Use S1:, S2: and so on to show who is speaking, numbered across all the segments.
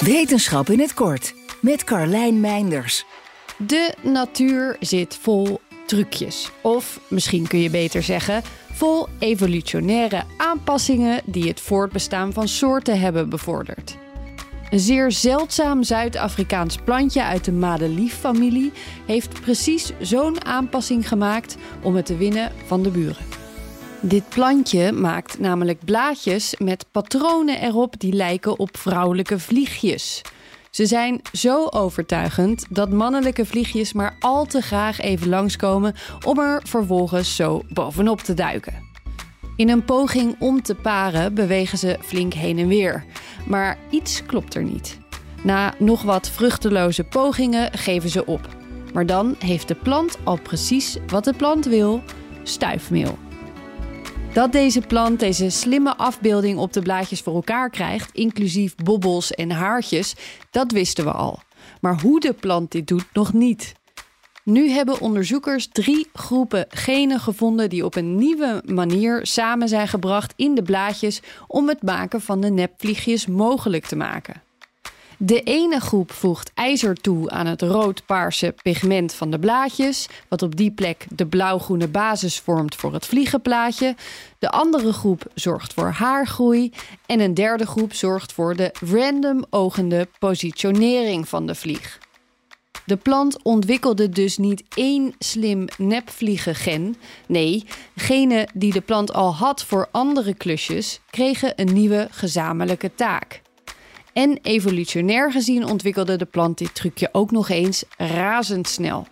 S1: Wetenschap in het kort met Carlijn Meinders.
S2: De natuur zit vol trucjes. Of misschien kun je beter zeggen, vol evolutionaire aanpassingen die het voortbestaan van soorten hebben bevorderd. Een zeer zeldzaam Zuid-Afrikaans plantje uit de madelieffamilie heeft precies zo'n aanpassing gemaakt om het te winnen van de buren. Dit plantje maakt namelijk blaadjes met patronen erop die lijken op vrouwelijke vliegjes. Ze zijn zo overtuigend dat mannelijke vliegjes maar al te graag even langskomen om er vervolgens zo bovenop te duiken. In een poging om te paren bewegen ze flink heen en weer. Maar iets klopt er niet. Na nog wat vruchteloze pogingen geven ze op. Maar dan heeft de plant al precies wat de plant wil: stuifmeel. Dat deze plant deze slimme afbeelding op de blaadjes voor elkaar krijgt, inclusief bobbels en haartjes, dat wisten we al. Maar hoe de plant dit doet, nog niet. Nu hebben onderzoekers drie groepen genen gevonden die op een nieuwe manier samen zijn gebracht in de blaadjes om het maken van de nepvliegjes mogelijk te maken. De ene groep voegt ijzer toe aan het rood-paarse pigment van de blaadjes, wat op die plek de blauw-groene basis vormt voor het vliegenplaatje. De andere groep zorgt voor haargroei en een derde groep zorgt voor de random ogende positionering van de vlieg. De plant ontwikkelde dus niet één slim nepvliegengen. Nee, genen die de plant al had voor andere klusjes, kregen een nieuwe gezamenlijke taak. En evolutionair gezien ontwikkelde de plant dit trucje ook nog eens razendsnel.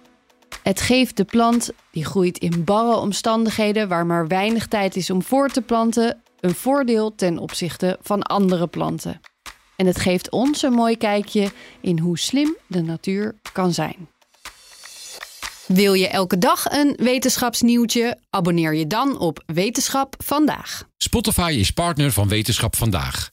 S2: Het geeft de plant, die groeit in barre omstandigheden waar maar weinig tijd is om voor te planten, een voordeel ten opzichte van andere planten. En het geeft ons een mooi kijkje in hoe slim de natuur kan zijn. Wil je elke dag een wetenschapsnieuwtje? Abonneer je dan op Wetenschap vandaag.
S3: Spotify is partner van Wetenschap vandaag.